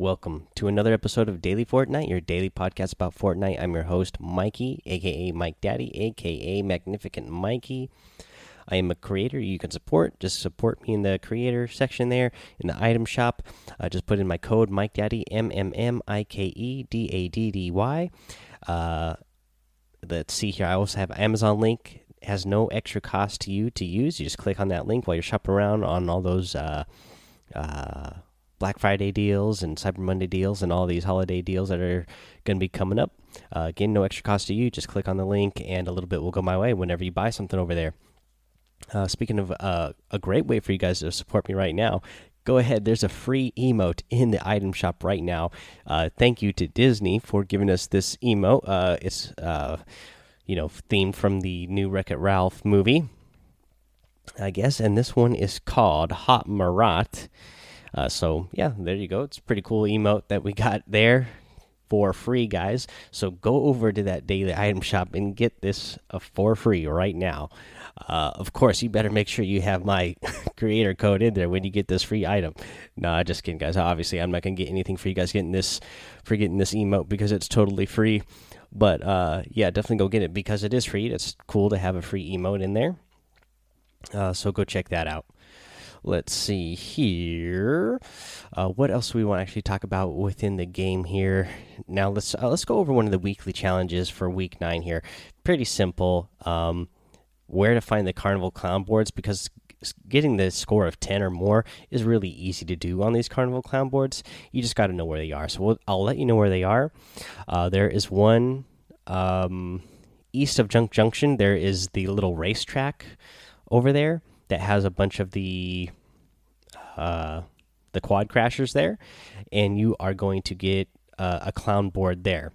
welcome to another episode of Daily Fortnite, your daily podcast about Fortnite. I'm your host, Mikey, aka Mike Daddy, aka Magnificent Mikey. I am a creator you can support. Just support me in the creator section there in the item shop. Uh, just put in my code Mike Daddy M M M I K E D A D D Y. Uh, let's see here. I also have Amazon link. It has no extra cost to you to use. You just click on that link while you're shopping around on all those. Uh, uh, Black Friday deals and Cyber Monday deals and all these holiday deals that are going to be coming up. Uh, again, no extra cost to you. Just click on the link, and a little bit will go my way whenever you buy something over there. Uh, speaking of uh, a great way for you guys to support me right now, go ahead. There's a free emote in the item shop right now. Uh, thank you to Disney for giving us this emote. Uh, it's uh, you know themed from the new Wreck It Ralph movie, I guess, and this one is called Hot Marat. Uh, so yeah, there you go. It's pretty cool emote that we got there for free, guys. So go over to that daily item shop and get this uh, for free right now. Uh, of course, you better make sure you have my creator code in there when you get this free item. Nah, just kidding, guys. Obviously, I'm not gonna get anything for you guys getting this for getting this emote because it's totally free. But uh, yeah, definitely go get it because it is free. It's cool to have a free emote in there. Uh, so go check that out. Let's see here. Uh, what else do we want to actually talk about within the game here? Now let's uh, let's go over one of the weekly challenges for week nine here. Pretty simple. Um, where to find the carnival clown boards because getting the score of 10 or more is really easy to do on these carnival clown boards you just got to know where they are so we'll, i'll let you know where they are uh, there is one um, east of junk junction there is the little racetrack over there that has a bunch of the uh, the quad crashers there, and you are going to get uh, a clown board there.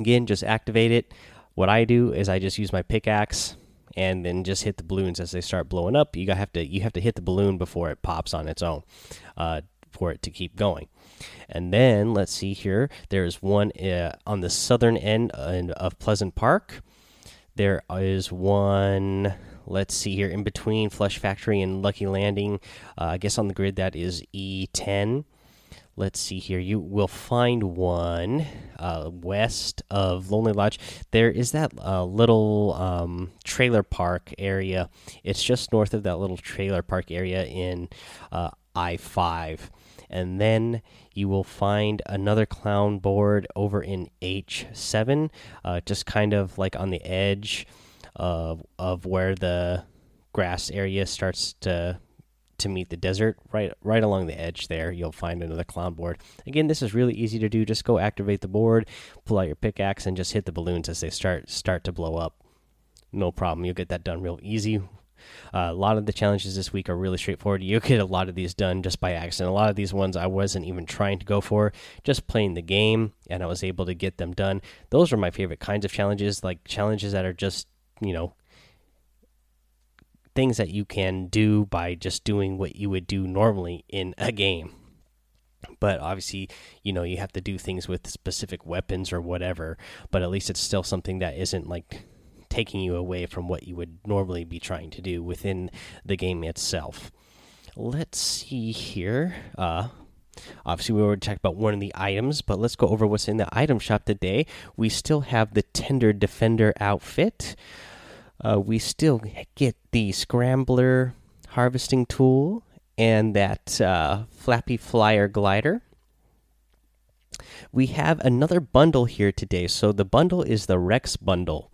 Again, just activate it. What I do is I just use my pickaxe and then just hit the balloons as they start blowing up. You have to you have to hit the balloon before it pops on its own uh, for it to keep going. And then let's see here. There's one uh, on the southern end of Pleasant Park. There is one let's see here in between Flush Factory and Lucky Landing. Uh, I guess on the grid that is E10. Let's see here. You will find one uh, west of Lonely Lodge. There is that uh, little um, trailer park area. It's just north of that little trailer park area in uh, I 5. And then you will find another clown board over in H7, uh, just kind of like on the edge of of where the grass area starts to to meet the desert right right along the edge there you'll find another clown board again this is really easy to do just go activate the board pull out your pickaxe and just hit the balloons as they start start to blow up no problem you'll get that done real easy uh, a lot of the challenges this week are really straightforward. You get a lot of these done just by accident. A lot of these ones I wasn't even trying to go for, just playing the game, and I was able to get them done. Those are my favorite kinds of challenges, like challenges that are just you know things that you can do by just doing what you would do normally in a game. But obviously you know you have to do things with specific weapons or whatever but at least it's still something that isn't like taking you away from what you would normally be trying to do within the game itself. Let's see here uh Obviously, we already talked about one of the items, but let's go over what's in the item shop today. We still have the Tender Defender outfit uh, we still get the scrambler harvesting tool and that uh, flappy flyer glider. We have another bundle here today. So the bundle is the Rex bundle.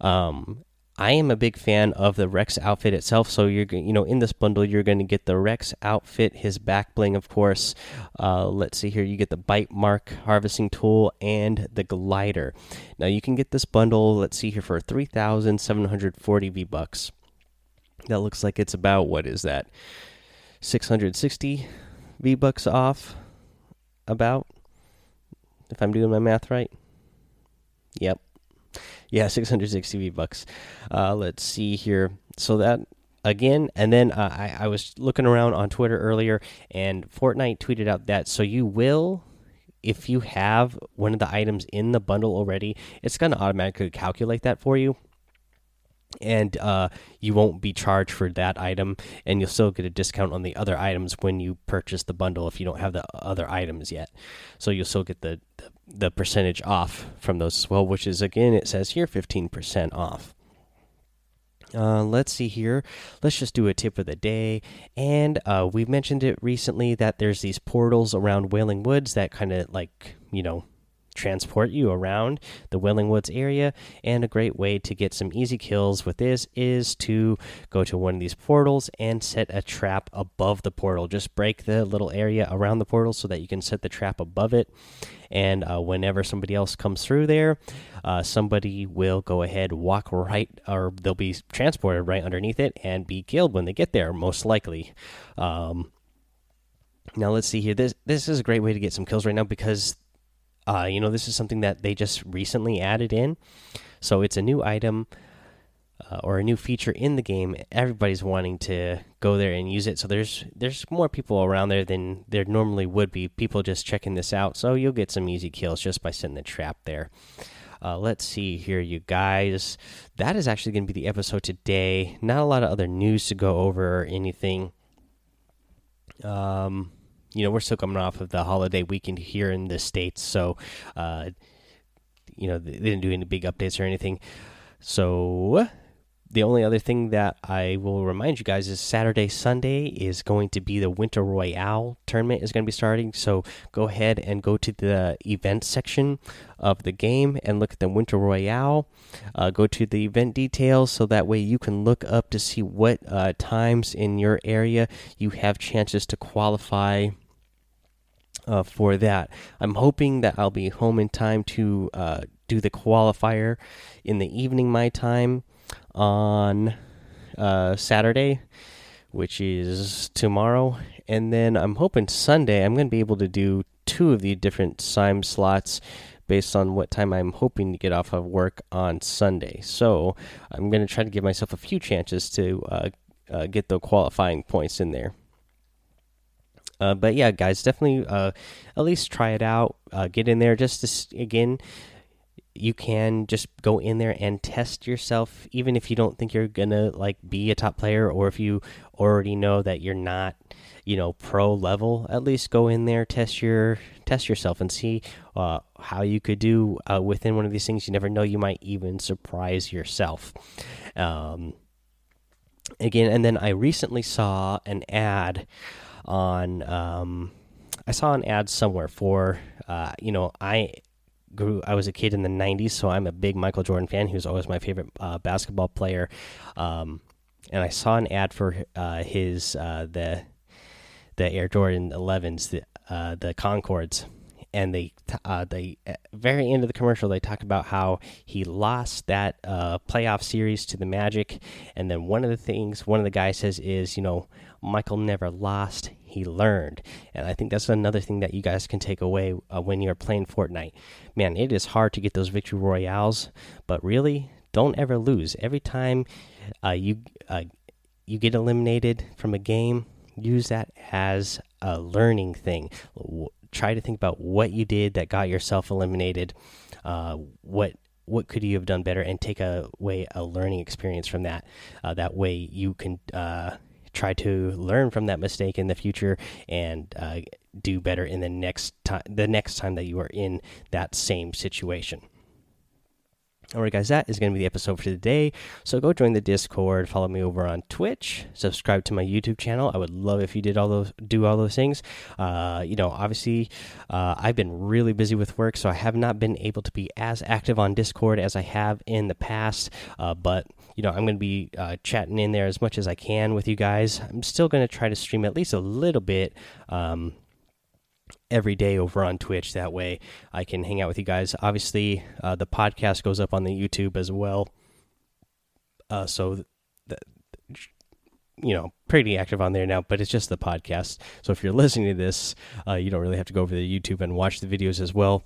Um, I am a big fan of the Rex outfit itself. So you're you know in this bundle you're going to get the Rex outfit, his back bling, of course. Uh, let's see here, you get the bite mark harvesting tool and the glider. Now you can get this bundle. Let's see here for three thousand seven hundred forty V bucks. That looks like it's about what is that? Six hundred sixty V bucks off. About if I'm doing my math right. Yep, yeah, 660 V bucks. Uh, let's see here. So that again, and then uh, I, I was looking around on Twitter earlier, and Fortnite tweeted out that so you will if you have one of the items in the bundle already, it's going to automatically calculate that for you. And uh, you won't be charged for that item, and you'll still get a discount on the other items when you purchase the bundle if you don't have the other items yet. So you'll still get the the, the percentage off from those as well, which is again it says here fifteen percent off. Uh, let's see here. Let's just do a tip of the day. And uh, we've mentioned it recently that there's these portals around Wailing Woods that kind of like, you know, transport you around the Wailing Woods area. And a great way to get some easy kills with this is to go to one of these portals and set a trap above the portal. Just break the little area around the portal so that you can set the trap above it. And uh, whenever somebody else comes through there, uh, somebody will go ahead, walk right, or they'll be transported right underneath it and be killed when they get there, most likely. Um, now let's see here. This this is a great way to get some kills right now because uh, you know, this is something that they just recently added in. So it's a new item uh, or a new feature in the game. Everybody's wanting to go there and use it. So there's there's more people around there than there normally would be. People just checking this out. So you'll get some easy kills just by setting the trap there. Uh, let's see here, you guys. That is actually going to be the episode today. Not a lot of other news to go over or anything. Um, you know we're still coming off of the holiday weekend here in the states, so uh, you know they didn't do any big updates or anything. So the only other thing that I will remind you guys is Saturday, Sunday is going to be the Winter Royale tournament is going to be starting. So go ahead and go to the event section of the game and look at the Winter Royale. Uh, go to the event details so that way you can look up to see what uh, times in your area you have chances to qualify uh, for that. I'm hoping that I'll be home in time to uh, do the qualifier in the evening, my time, on uh, Saturday, which is tomorrow. And then I'm hoping Sunday I'm going to be able to do two of the different time slots based on what time I'm hoping to get off of work on Sunday. So I'm going to try to give myself a few chances to uh, uh, get the qualifying points in there. Uh, but yeah, guys, definitely uh, at least try it out. Uh, get in there just to, again. You can just go in there and test yourself, even if you don't think you're gonna like be a top player, or if you already know that you're not, you know, pro level. At least go in there, test your test yourself, and see uh, how you could do uh, within one of these things. You never know; you might even surprise yourself. Um, again, and then I recently saw an ad on um, I saw an ad somewhere for uh, you know I grew I was a kid in the 90s so I'm a big Michael Jordan fan. He was always my favorite uh, basketball player. Um, and I saw an ad for uh, his uh, the the Air Jordan 11s the uh, the Concords and they uh, they very end of the commercial they talk about how he lost that uh, playoff series to the Magic, and then one of the things one of the guys says is you know Michael never lost, he learned, and I think that's another thing that you guys can take away uh, when you're playing Fortnite. Man, it is hard to get those victory royales, but really don't ever lose. Every time uh, you uh, you get eliminated from a game, use that as a learning thing try to think about what you did that got yourself eliminated. Uh, what what could you have done better, and take away a learning experience from that. Uh, that way, you can uh, try to learn from that mistake in the future and uh, do better in the next time. The next time that you are in that same situation. Alright, guys, that is going to be the episode for today. So go join the Discord, follow me over on Twitch, subscribe to my YouTube channel. I would love if you did all those, do all those things. Uh, you know, obviously, uh, I've been really busy with work, so I have not been able to be as active on Discord as I have in the past. Uh, but you know, I'm going to be uh, chatting in there as much as I can with you guys. I'm still going to try to stream at least a little bit. Um, every day over on Twitch. That way I can hang out with you guys. Obviously, uh, the podcast goes up on the YouTube as well. Uh, so, you know, pretty active on there now, but it's just the podcast. So if you're listening to this, uh, you don't really have to go over to YouTube and watch the videos as well.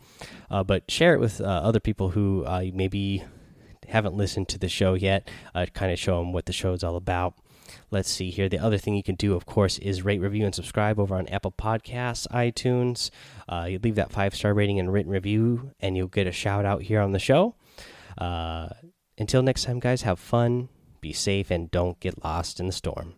Uh, but share it with uh, other people who uh, maybe haven't listened to the show yet. kind of show them what the show is all about. Let's see here. The other thing you can do, of course, is rate, review, and subscribe over on Apple Podcasts, iTunes. Uh, you leave that five star rating and written review, and you'll get a shout out here on the show. Uh, until next time, guys, have fun, be safe and don't get lost in the storm.